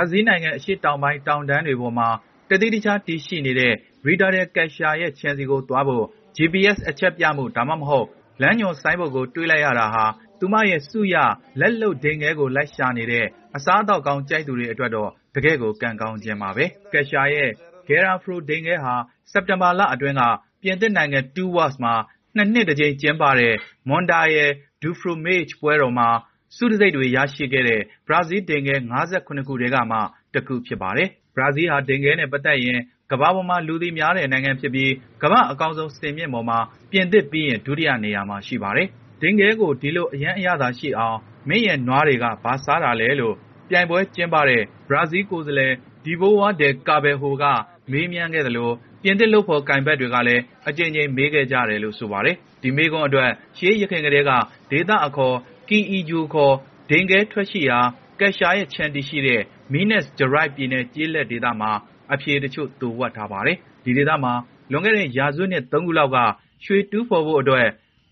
ဘရာဇီးနိုင်ငံ အရှေ့တောင်ပိုင်း တောင်တန်းတွေပေါ်မှာ တသီးတခြား တည်ရှိနေတဲ့ Rita del Cascar ရဲ့ ခြံဆီသွားဖို့ GPS အချက်ပြမှု ဒါမှမဟုတ် လမ်းညွှန်ဆိုင်းဘုတ်ကို တွေ့လိုက်ရတာဟာ သူမရဲ့ ဆုရ လက်လုပ်ဒိန်ခဲကို လိုက်ရှာနေတဲ့ အစားအသောက်ကောင်း ကြိုက်သူတွေအတွက်တော့ တကယ့်ကို ကံကောင်းခြင်းပါပဲ။ Cascar ရဲ့ Garofalo ဒိန်ခဲဟာ စက်တင်ဘာလအတွင်းက ပြင်သစ်နိုင်ငံ Tours မှာနှစ်နှစ်တကြိမ် ကျင်းပတဲ့ Mondial du Fromage ပွဲတော်မှာ ဆုတံဆိပ်တွေ ရရှိခဲ့တဲ့ ဘရာဇီးဒိန်ခဲ(၅၇)ခုထဲကမှ တခုဖြစ်ပါတယ်။ဘရာဇီးဟာဒိန်ခဲနဲ့ ပတ်သက်ရင် ကမ္ဘာပေါ်မှာ လူသိများတဲ့ နိုင်ငံဖြစ်ပြီး ကမ္ဘာ့အကောင်းဆုံး စင်မြင့်ပေါ်မှာ ပြင်သစ်ပြီးရင် ဒုတိယနေရာမှာ ရှိပါတယ်။ဒိန်ခဲကို ဒီလို အရမ်းအရသာရှိအောင် မင်းရဲ့နွားတွေက ဘာစားတာလဲလို့ ပြိုင်ပွဲကျင်းပတဲ့ ဘရာဇီးကိုယ်စားလှယ် Devoa de Cabello က မေးမြန်းခဲ့သလို ပြင်သစ် လုပ်ဖော်ကိုင်ဖက်တွေကလည်း အကြိမ်ကြိမ် မေးခဲ့ကြတယ်လို့ ဆိုပါတယ်။ဒီမေးခွန်းအတွက် ရှေးယခင်ကတည်းက ဒေသအခေါ် Quillegeu ခေါ် ဒိန်ခဲထွက်ရှိရာ Cascar ရဲ့ ခြံတည်ရှိတဲ့ Minas Gerais ပြည်နယ် ကျေးလက်ဒေသမှာ အဖြေတချို့ သိုဝှက်ထားပါတယ်။ဒီဒေသမှာ လွန်ခဲ့တဲ့ ရာစုနှစ်သုံးခုလောက်က ရွှေတူးဖော်ဖို့အတွက်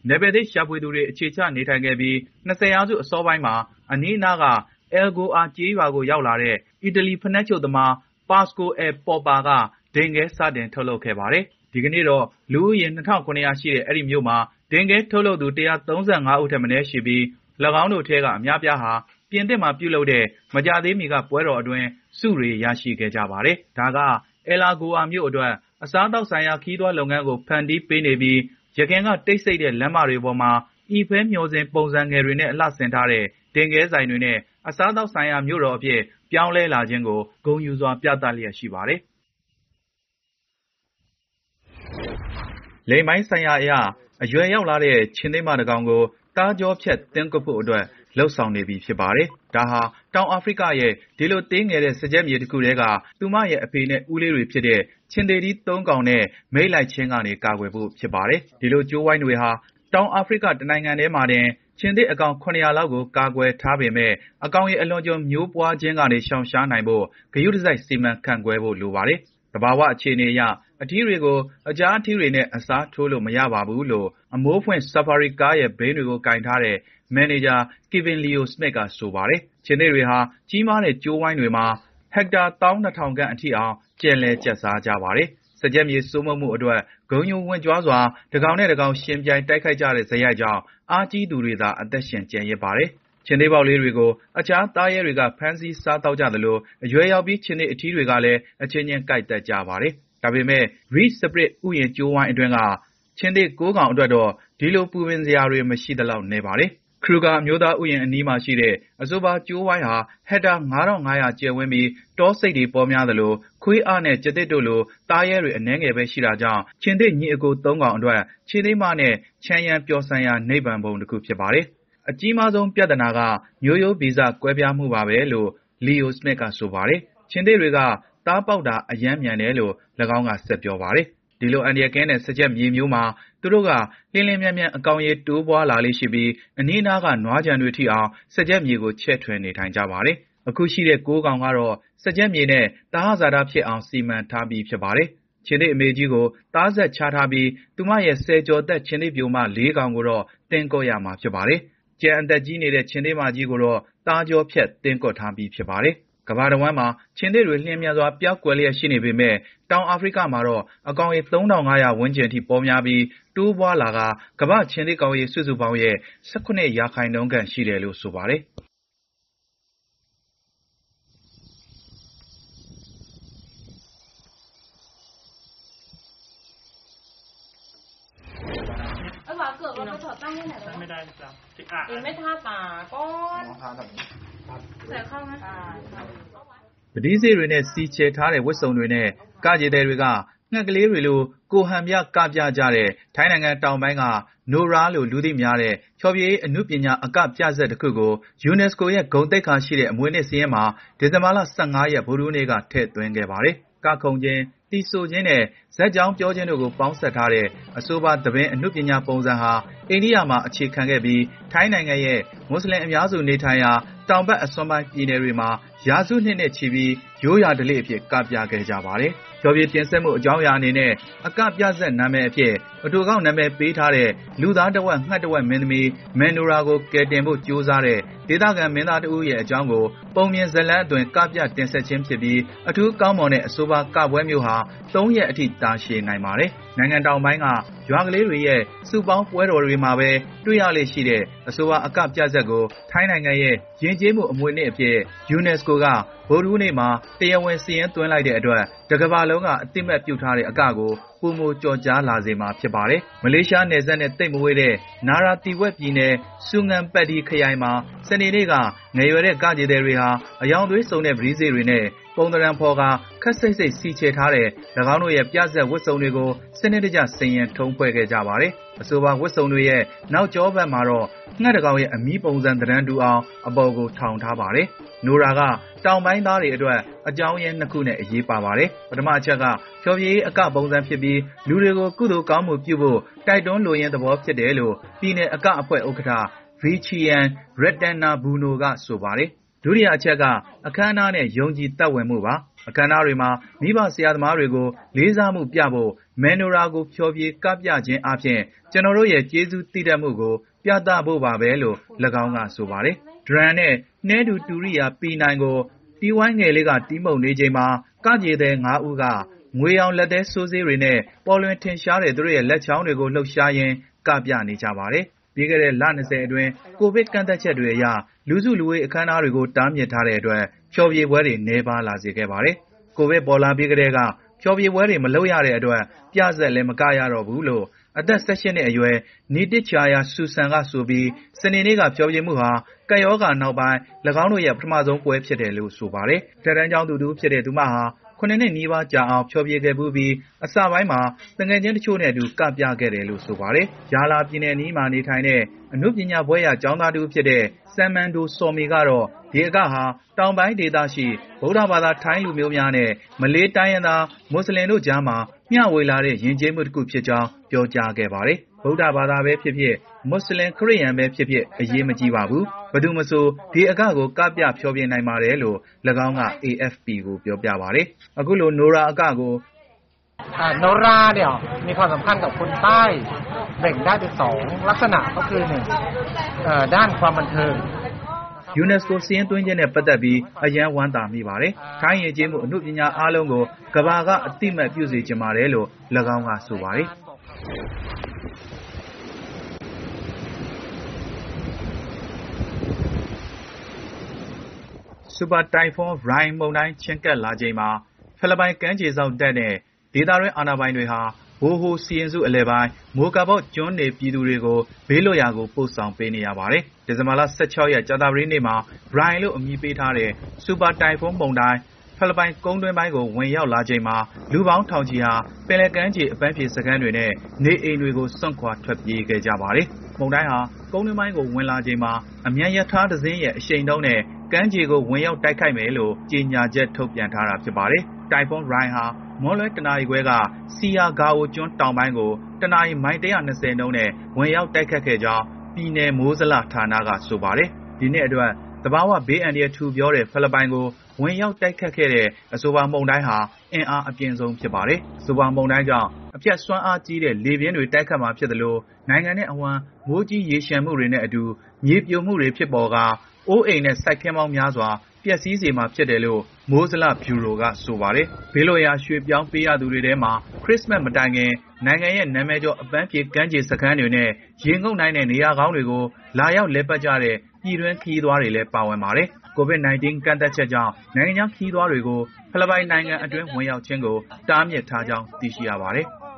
နယ်ပယ်သစ်ရှာဖွေသူတွေ အခြေချနေထိုင်ခဲ့ပြီး ၂၀ ရာစု အစောပိုင်းမှာ အနီးအနားက Algor ကျေးရွာကို ရောက်လာတဲ့ အီတလီ ဖိနပ်ချုပ်သမား Pasco il Popper က ဒိန်ခဲစတင်ထုတ်လုပ်ခဲ့ပါတယ်။ဒီကနေ့တော့ လူဦးရေ ၂,၇၀၀ ရှိတဲ့ အဲဒီမြို့မှာ ဒိန်ခဲထုတ်လုပ်သူ ၁၃၅ ဦးထက်မနည်းရှိပြီး၎ င်းတို့ထဲက အများအပြားဟာ ပြင်သစ်မှာ ပြုလုပ်တဲ့ မကြာသေးမီက ပွဲတော်အတွင်း ဆုတွေ ရရှိခဲ့ကြပါတယ်။ဒါက Alagoas မြို့အတွက် အစားအသောက်ဆိုင်ရာ ခရီးသွားလုပ်ငန်းကို ဖန်တီးပေးနေပြီး ယခင်က တိတ်ဆိတ်တဲ့ လမ်းမတွေပေါ်မှာ အီဖဲမျှော်စင် ပုံစံငယ်တွေနဲ့ အလှဆင်ထားတဲ့ဒိန်ခဲဆိုင်တွေနဲ့ အစားအသောက်ဆိုင်ရာ မြို့တော်အဖြစ် ပြောင်းလဲလာခြင်းကို ဂုဏ်ယူစွာ ပြသလျက်ရှိပါတယ်။လိင်ပိုင်းဆိုင်ရာအရ အရွယ်ရောက်လာတဲ့ ခြင်္သေ့မ တကောင်ကို သားကြောဖြတ်သင်းကွပ်ဖို့အတွက် လုပ်ဆောင်နေပြီ ဖြစ်ပါတယ်။ဒါဟာ တောင်အာဖရိကရဲ့ ဒီလိုသေးငယ်တဲ့ စားကျက်မြေတခုထဲက သူမရဲ့ အဖေနဲ့ ဦးလေးတွေဖြစ်တဲ့ ခြင်္သေ့ထီးသုံးကောင်နဲ့ မိတ်လိုက်ခြင်းကနေ ကာကွယ်ဖို့ ဖြစ်ပါတယ်။ဒီလို ကြိုးဝိုင်းတွေဟာ တောင်အာဖရိက တနိုင်ငံတည်းမှာတင် ခြင်္သေ့အကောင် ၇၀၀ လောက်ကို ကာကွယ်ထားပေမယ့် အကောင်ရေ အလွန်အကျွံ မျိုးပွားခြင်းကနေ ရှောင်ရှားနိုင်ဖို့ ဂရုတစိုက် စီမံခန့်ခွဲဖို့ လိုပါတယ်။ သဘာဝအခြေအနေအရ အထီးတွေကိုအခြားအထီးတွေနဲ့ အစားထိုးလို့ မရပါဘူးလို့ အမိုးဖွင့် ဆာဖာရီကားရဲ့ ဘီးတွေကို ကိုင်ထားတဲ့ မန်နေဂျာ Kevin Leo Smith က ဆိုပါတယ်။ခြင်္သေ့တွေဟာ ကြီးမားတဲ့ ကြိုးဝိုင်းတွေမှာ ဟက်တာ ၁၂,၀၀၀ ခန့်အထိအောင် ကျက်လည်းကျက်စားကြပါတယ်။စားကျက်မြေ စိုးမိုးမှုအတွက် ဂုဏ်ယူဝင့်ကြွားစွာ တကောင်နဲ့တကောင် ယှဉ်ပြိုင် တိုက်ခိုက်ကြတဲ့ စရိုက်ကြောင့် အားကြီးသူတွေသာ အသက်ရှင်ကျန်ရစ်ပါတယ်။ ခြင်္သေ့ပေါက်လေးတွေကို အခြားသားရဲတွေက ဖမ်းဆီးစားသောက်ကြသလို အရွယ်ရောက်ပြီး ခြင်္သေ့အထီးတွေကလည်း အချင်းချင်း ကိုက်တတ်ကြပါတယ်။ဒါပေမယ့် Reed Spring ဥယျာဉ်ကြိုးဝိုင်းအတွင်းက ခြင်္သေ့၉ကောင်အတွက်တော့ ဒီလို ပူပင်စရာတွေ မရှိသလောက် နည်းပါတယ်။ Kruger အမျိုးသားဥယျာဉ်အနီးမှာရှိတဲ့ အဆိုပါကြိုးဝိုင်းဟာ ဟက်တာ ၅,၅၀၀ ကျယ်ဝန်းပြီး တောဆိတ်တွေ ပေါများသလို ခွေးအားနဲ့ ကျားသစ်တို့လို သားရဲတွေ အနည်းငယ်ပဲ ရှိတာကြောင့် ခြင်္သေ့ညီအစ်ကိုသုံးကောင်အတွက် ခြင်္သေ့မနဲ့ချမ်းရမ်းပျော်ရွှင်စရာ နိဗ္ဗာန်ဘုံတခု ဖြစ်ပါတယ်။ အကြီးမားဆုံး ပြဿနာက မျိုးရိုးဗီဇကွဲပြားမှုပါပဲ လို့ Leo Smith က ဆိုပါတယ်။ခြင်္သေ့တွေက သားပေါက်တာ အရမ်းမြန်တယ်လို့၎င်းက ဆက်ပြောပါတယ်။ဒီလို အန္တရာယ်ကင်းတဲ့ စားကျက်မြေမျိုးမှာ သူတို့က လျင်လျင်မြန်မြန် အကောင်ရေ တိုးပွားလာလေ့ရှိပြီး အနီးနားက နွားခြံတွေထိအောင် စားကျက်မြေကို ချဲ့ထွင်နေထိုင်ကြပါတယ်။အခုရှိတဲ့၉ကောင်ကတော့ စားကျက်မြေနဲ့ သဟဇာတဖြစ်အောင် စီမံထားပြီး ဖြစ်ပါတယ်။ခြင်္သေ့အမေကြီးကို သားဆက်ချထားပြီး သူမရဲ့ ဆယ်ကျော်သက် ခြင်္သေ့ပျိုမ၄ကောင်ကိုတော့ သင်းကွက်ရမှာ ဖြစ်ပါတယ်။ ကျန်အသက်ကြီးနေတဲ့ ခြင်္သေ့မကြီးကိုတော့ သားကြောဖြတ် သင်းကွက်ထားပြီးဖြစ်ပါတယ်။ကမ္ဘာတဝန်းမှာ ခြင်္သေ့တွေ လျင်မြန်စွာ ပျောက်ကွယ်လျက်ရှိနေပေမယ့် တောင်အာဖရိကမှာတော့ အကောင်ရေ ၃,၅၀၀ ဝန်းကျင်အထိ ပေါများပြီး တိုးပွားလာကာ ကမ္ဘာ့ခြင်္သေ့ကောင်ရေ စုစုပေါင်းရဲ့ ၁၇ ရာခိုင်နှုန်းခန့် ရှိတယ်လို့ ဆိုပါတယ်။ ပန်းတီးဆေးတွေနဲ့စီချယ်ထားတဲ့ဝတ်စုံတွေနဲ့ကခြေသည်တွေကငှက်ကလေးတွေလိုကိုယ်ဟန်ပြကပြကြတဲ့ထိုင်းနိုင်ငံတောင်ပိုင်းက Nora လို့လူသိများတဲ့ဖျော်ဖြေရေးအနုပညာအကပြဇာတ်တခုကိုယူနက်စကိုရဲ့ဂုဏ်သိက္ခာရှိတဲ့အမွေအနှစ်စာရင်းမှာဒီဇင်ဘာလ၁၅ရက်ဗုဒ္ဓဟူးနေ့ကထည့်သွင်းခဲ့ပါတယ်။ကခုန်ခြင်း၊ သီဆိုခြင်းနဲ့ ဇာတ်ကြောင်းပြောခြင်းတို့ကို ပေါင်းစပ်ထားတဲ့ အဆိုပါ သဘင်အနုပညာပုံစံဟာ အိန္ဒိယမှာ အခြေခံခဲ့ပြီး ထိုင်းနိုင်ငံရဲ့ မွတ်စလင်အများစုနေထိုင်ရာ တောင်ဘက်အစွန်းပိုင်း ပြည်နယ်တွေမှာရာစုနှစ်နဲ့ချီပြီး ရိုးရာဓလေ့အဖြစ် ကပြခဲ့ကြပါတယ်။ဖျော်ဖြေတင်ဆက်မှု အကြောင်းအရာအနေနဲ့ အကပြဆက်နာမည်အဖြစ် အတူကောက်နာမည်ပေးထားတဲ့ လူသားတစ်ဝက်ငှက်တစ်ဝက် မင်းသမီးမန်နိုရာကို ကယ်တင်ဖို့ ကြိုးစားတဲ့ ဒေသခံမင်းသားတဦးရဲ့အကြောင်းကို ပုံမြင်ဇလန်းအတွင် ကပြတင်ဆက်ခြင်းဖြစ်ပြီး အထူးကောင်းမွန်တဲ့ အဆိုပါကပွဲမျိုးဟာ ၃ ရက်အထိ တာရှည်နိုင်ပါတယ်။နိုင်ငံတောင်ပိုင်းက ရွာကလေးတွေရဲ့ စုပေါင်းပွဲတော်တွေမှာပဲ တွေ့ရလေရှိတဲ့ အဆိုပါ အကပြဆက်ကို ထိုင်းနိုင်ငံရဲ့ ယဉ်ကျေးမှု အမွေအနှစ်အဖြစ် UNESCO က ဗုဒ္ဓဟူးနေ့မှာ တရားဝင် စာရင်းသွင်းလိုက်တဲ့အတွက် တကမ္ဘာလုံးက အသိအမှတ်ပြုထားတဲ့ အကကို ပိုမိုကျော်ကြားလာစေမှာ ဖြစ်ပါတယ်။မလေးရှားနယ်စပ်နဲ့ သိပ်မဝေးတဲ့ နာရာသီဝက်ပြည်နယ် ဆူငန်ပတ်ဒီခရိုင်မှာ စနေနေ့က ငယ်ရွယ်တဲ့ကကြေသည်တွေဟာအယောင်သွေးစုံတဲ့ပရိစေ့တွေနဲ့ ပုံသဏ္ဍာန်ဖော်ကာ ခပ်စိပ်စိပ် စီချယ်ထားတဲ့၎င်းတို့ရဲ့ ပြဇာတ်ဝတ်စုံတွေကို စနစ်တကျ ဆင်ယင်ထုံးဖွဲ့ခဲ့ကြပါတယ်။အဆိုပါ ဝတ်စုံတွေရဲ့ နောက်ကျောဘက်မှာတော့ ငှက်တကောင်ရဲ့အမြီးပုံစံသဏ္ဍာန်တူအောင် အပေါ်ကို ထောင်ထားပါတယ်။နိုရာက တောင်ပိုင်းသားတွေအတွက် အကြောင်းရင်းနှစ်ခုနဲ့ အရေးပါပါတယ်။ပထမအချက်က ဖျော်ဖြေရေးအကပုံစံဖြစ်ပြီး လူတွေကို ကုသိုလ်ကောင်းမှုပြုဖို့ တိုက်တွန်းလိုရင်းသဘော ဖြစ်တယ်လို့ ပြည်နယ်အကအဖွဲ့ ဥက္ကဋ္ဌ Vichian Ratanabuno က ဆိုပါတယ်။ဒုတိယအချက်က အခမ်းအနားနဲ့ ယုံကြည်သက်ဝင်မှုပါ။အခမ်းအနားတွေမှာ မိဘဆရာသမားတွေကို လေးစားမှုပြဖို့မန်နိုရာကို ဖျော်ဖြေကပြခြင်းအားဖြင့် ကျနော်တို့ရဲ့ ကျေးဇူးသိတတ်မှုကို ပြသဖို့ပါပဲလို့၎င်းက ဆိုပါတယ်။ဒရမ်နဲ့ နှဲတူတူရိယာ ပီနိုင်ကို တီးဝိုင်းငယ်လေးက တီးမှုတ်နေချိန်မှာကကြေသည်၅ဦးက ငွေရောင် လက်သည်းစိုးစေးတွေနဲ့ ပေါ်လွင်ထင်ရှားတဲ့ သူတို့ရဲ့ လက်ချောင်းတွေကို လှုပ်ရှားရင်း ကပြနေကြပါတယ်။ပြီးခဲ့တဲ့ လ ၂၀ အတွင်း ကိုဗစ်ကန့်သတ်ချက်တွေအရ လူစုလူဝေး အခမ်းအနားတွေကို တားမြစ်ထားတဲ့အတွက် ဖျော်ဖြေပွဲတွေ နည်းပါးလာစေခဲ့ပါတယ်။ကိုဗစ်ပေါ်လာပြီးကတည်းက ဖျော်ဖြေပွဲတွေ မလုပ်ရတဲ့အတွက် ပြဇာတ်လည်း မကရတော့ဘူးလို့ အသက် ၁၈ နှစ်အရွယ် Nittichaya Susan ကဆိုပြီး စနေနေ့က ဖျော်ဖြေမှုဟာ ကပ်ရောဂါနောက်ပိုင်း၎င်းတို့ရဲ့ ပထမဆုံးပွဲဖြစ်တယ်လို့ ဆိုပါတယ်။အထက်တန်းကျောင်းသူတဦးဖြစ်တဲ့ သူမဟာ ၇ နှစ်နီးပါးကြာအောင် ဖျော်ဖြေခဲ့ဖူးပြီး အစပိုင်းမှာ သူငယ်ချင်းတချို့နဲ့အတူ ကပြခဲ့တယ်လို့ ဆိုပါတယ်။ယာလာပြည်နယ်အနီးမှာ နေထိုင်တဲ့ အနုပညာဘွဲ့ရ ကျောင်းသားတဦးဖြစ်တဲ့ Samando Somi ကတော့ ဒီအကဟာ တောင်ပိုင်းဒေသရှိ ဗုဒ္ဓဘာသာ ထိုင်းလူမျိုးများနဲ့ မလေးတိုင်းရင်းသား မွတ်စလင်တို့ကြားမှာ မျှဝေလာတဲ့ ယဉ်ကျေးမှုတခုဖြစ်ကြောင်း ပြောကြားခဲ့ပါတယ်။ ဗုဒ္ဓဘာသာပဲဖြစ်ဖြစ်၊မွတ်စလင်၊ခရစ်ယာန်ပဲဖြစ်ဖြစ် အရေးမကြီးပါဘူး။ဘယ်သူမဆို ဒီအကကို ကပြဖျော်ဖြေနိုင်ပါတယ်"လို့၎င်းက AFP ကို ပြောပြပါတယ်။အခုလို နိုရာအကကို ယူနက်စကို စာရင်းသွင်းခြင်းနဲ့ ပတ်သက်ပြီး အရမ်းဝမ်းသာမိပါတယ်။ထိုင်းယဉ်ကျေးမှု အနုပညာအားလုံးကို ကမ္ဘာက အသိအမှတ်ပြုစေချင်ပါတယ်"လို့၎င်းက ဆိုပါတယ်။ စူပါတိုင်ဖွန်း Rai မုန်တိုင်း ချဉ်းကပ်လာချိန်မှာ ဖိလစ်ပိုင် ကမ်းခြေစောင့်တပ်နဲ့ ဒေသတွင်း အာဏာပိုင်တွေဟာဘိုဟိုစီရင်စုအလယ်ပိုင်း မိုကာပေါက်ကျွန်းနေ ပြည်သူတွေကို ဘေးလွတ်ရာကို ပို့ဆောင်ပေးနေရပါတယ်။ဒီဇင်ဘာလ၁၆ ရက် ကြာသပတေးနေ့မှာ Rai လို့ အမည်ပေးထားတဲ့ စူပါတိုင်ဖွန်းမုန်တိုင်း ဖိလစ်ပိုင် ကုန်းတွင်းပိုင်းကို ဝင်ရောက်လာချိန်မှာ လူပေါင်းထောင်ချီဟာ ပင်လယ်ကမ်းခြေ အပန်းဖြေစခန်းတွေနဲ့ နေအိမ်တွေကို စွန့်ခွာ ထွက်ပြေးခဲ့ကြပါတယ်။မုန်တိုင်းဟာ ကုန်းတွင်းပိုင်းကို ဝင်လာချိန်မှာ အမြန်ရထားတစင်းရဲ့ အရှိန်နှုန်းနဲ့ ကမ်းခြေကို ဝင်ရောက်တိုက်ခိုက်မယ်လို့ ကြေညာချက်ထုတ်ပြန်ထားတာ ဖြစ်ပါတယ်။တိုင်ဖွန်း Rai ဟာ မွန်းလွဲတနာရီခွဲကစီယာဂါအိုကျွန်းတောင်ပိုင်းကို တနာရီ မိုင် ၁၂၀ နှုန်းနဲ့ ဝင်ရောက်တိုက်ခတ်ခဲ့ကြောင်း ပြည်နယ် မိုးဇလဌာနက ဆိုပါတယ်။ဒီနှစ်အတွက် သဘာဝဘေးအန္တရာယ်ထူပြောတဲ့ ဖိလစ်ပိုင်ကို ဝင်ရောက်တိုက်ခတ်ခဲ့တဲ့ အဆိုပါမုန်တိုင်းဟာ အင်အားအပြင်းဆုံး ဖြစ်ပါတယ်။အဆိုပါမုန်တိုင်းကြောင့်အပြတ်စွမ်းအားကြီးတဲ့ လေပြင်းတွေ တိုက်ခတ်မှာဖြစ်သလို နိုင်ငံနဲ့အဝှမ်း မိုးကြီးရေလျှံမှုတွေနဲ့အတူ မြေပြိုမှုတွေ ဖြစ်ပေါ်ကာ အိုးအိမ်နဲ့ စိုက်ခင်းပေါင်းများစွာ ပျက်စီးစေမှာ ဖြစ်တယ်လို့ မိုးဇလဗျူရိုက ဆိုပါတယ်။ဘေးလွတ်ရာ ရွှေ့ပြောင်းပေးရသူတွေထဲမှာ ခရစ္စမတ်မတိုင်ခင် နိုင်ငံရဲ့ နာမည်ကျော် အပန်းဖြေ ကမ်းခြေစခန်းတွေနဲ့ ရေငုပ်နိုင်တဲ့ နေရာကောင်းတွေကို လာရောက်လည်ပတ်ကြတဲ့ ပြည်တွင်းခရီးသွားတွေလည်း ပါဝင်ပါတယ်။ COVID-19 ကန့်သတ်ချက်ကြောင့် နိုင်ငံခြားခရီးသွားတွေကို ဖိလစ်ပိုင်နိုင်ငံအတွင်း ဝင်ရောက်ခြင်းကို တားမြစ်ထားကြောင်း သိရှိရပါတယ်။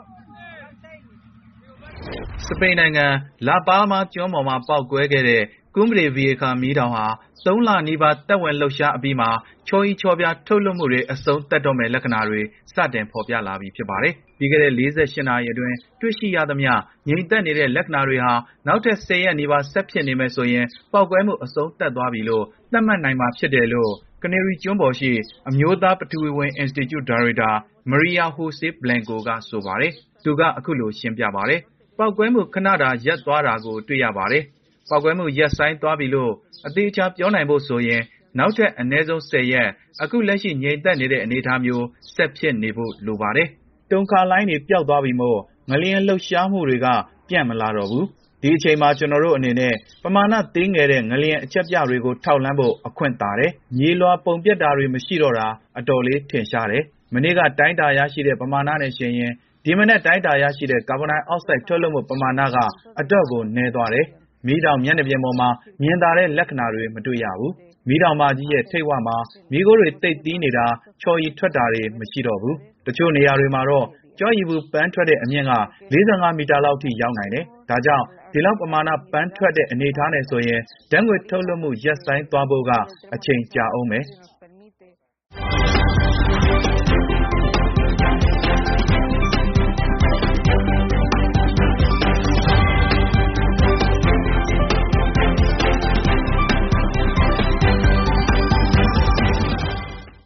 စပိန်နိုင်ငံလာပါးမားကျွန်းပေါ်မှာ ပေါက်ကွဲခဲ့တဲ့ Cumbre Vieja မီးတောင်ဟာ ၃ လနီးပါး သက်ဝင်လှုပ်ရှားအပြီးမှာ ချောရီချောပြား ထုတ်လွှတ်မှုတွေ အဆုံးသတ်တော့မယ့် လက္ခဏာတွေ စတင်ဖော်ပြလာပြီ ဖြစ်ပါတယ်။ပြီးခဲ့တဲ့ ၄၈ နာရီအတွင်း တွေ့ရှိရသမျှ ငြိမ်သက်နေတဲ့ လက္ခဏာတွေဟာ နောက်ထပ် ၁၀ ရက်နီးပါး ဆက်ဖြစ်နေမယ်ဆိုရင် ပေါက်ကွဲမှု အဆုံးသတ်သွားပြီလို့ သတ်မှတ်နိုင်မှာ ဖြစ်တယ်လို့ကနေရီကျွန်းပေါ်ရှိ အမျိုးသား ပထဝီဝင်အင်စတီကျု ဒါရိုက်တာ Maria Jose Blanco က ဆိုပါတယ်။သူက အခုလို ရှင်းပြပါတယ်။ပေါက်ကွဲမှု ခဏတာ ရပ်သွားတာကို တွေ့ရပါတယ် ပေါက်ကွဲမှု ရပ်ဆိုင်းသွားပြီလို့ အသေအချာ ပြောနိုင်ဖို့ဆိုရင် နောက်ထပ် အနည်းဆုံး ၁၀ ရက် အခုလက်ရှိ ငြိမ်သက်နေတဲ့ အနေအထားမျိုး ဆက်ဖြစ်နေဖို့ လိုပါတယ်။တုန်ခါလှိုင်းတွေ ပျောက်သွားပြီမို့ ငလျင်လှုပ်ရှားမှုတွေက ပြန့်မလာတော့ဘူး။ဒီအချိန်မှာ ကျနော်တို့အနေနဲ့ ပမာဏသေးငယ်တဲ့ ငလျင်အချက်ပြတွေကို ထောက်လှမ်းဖို့ အခွင့်သာတယ်။မြေလွှာပုံပျက်တာတွေ မရှိတော့တာ အတော်လေး ထင်ရှားတယ်။မနေ့က တိုင်းတာရရှိတဲ့ ပမာဏနဲ့ယှဉ်ရင် ဒီမနက် တိုင်းတာရရှိတဲ့ ကာဗွန်ဒိုင်အောက်ဆိုဒ် ထုတ်လွှတ်မှု ပမာဏက အတော့်ကို နည်းသွားတယ်။ မီးတောင် မျက်နှာပြင်ပေါ်မှာ မြင်သာတဲ့ လက္ခဏာတွေ မတွေ့ရဘူး။မီးတောင်မကြီးရဲ့ ထိပ်ဝမှာ မီးခိုးတွေ သိပ်သည်းနေတာ၊ချော်ရည်ထွက်တာတွေ မရှိတော့ဘူး။တချို့နေရာတွေမှာတော့ ကျောက်ရည်ဘူပန်းထွက်တဲ့ အမြင့်က ၄၅ မီတာလောက်အထိ ရောက်နိုင်တယ်။ဒါကြောင့် ဒီလောက်ပမာဏ ပန်းထွက်တဲ့ အနေအထားနဲ့ဆိုရင် ဓာတ်ငွေ့ထုတ်လွှတ်မှု ရပ်ဆိုင်းသွားဖို့က အချိန်ကြာဦးမယ်။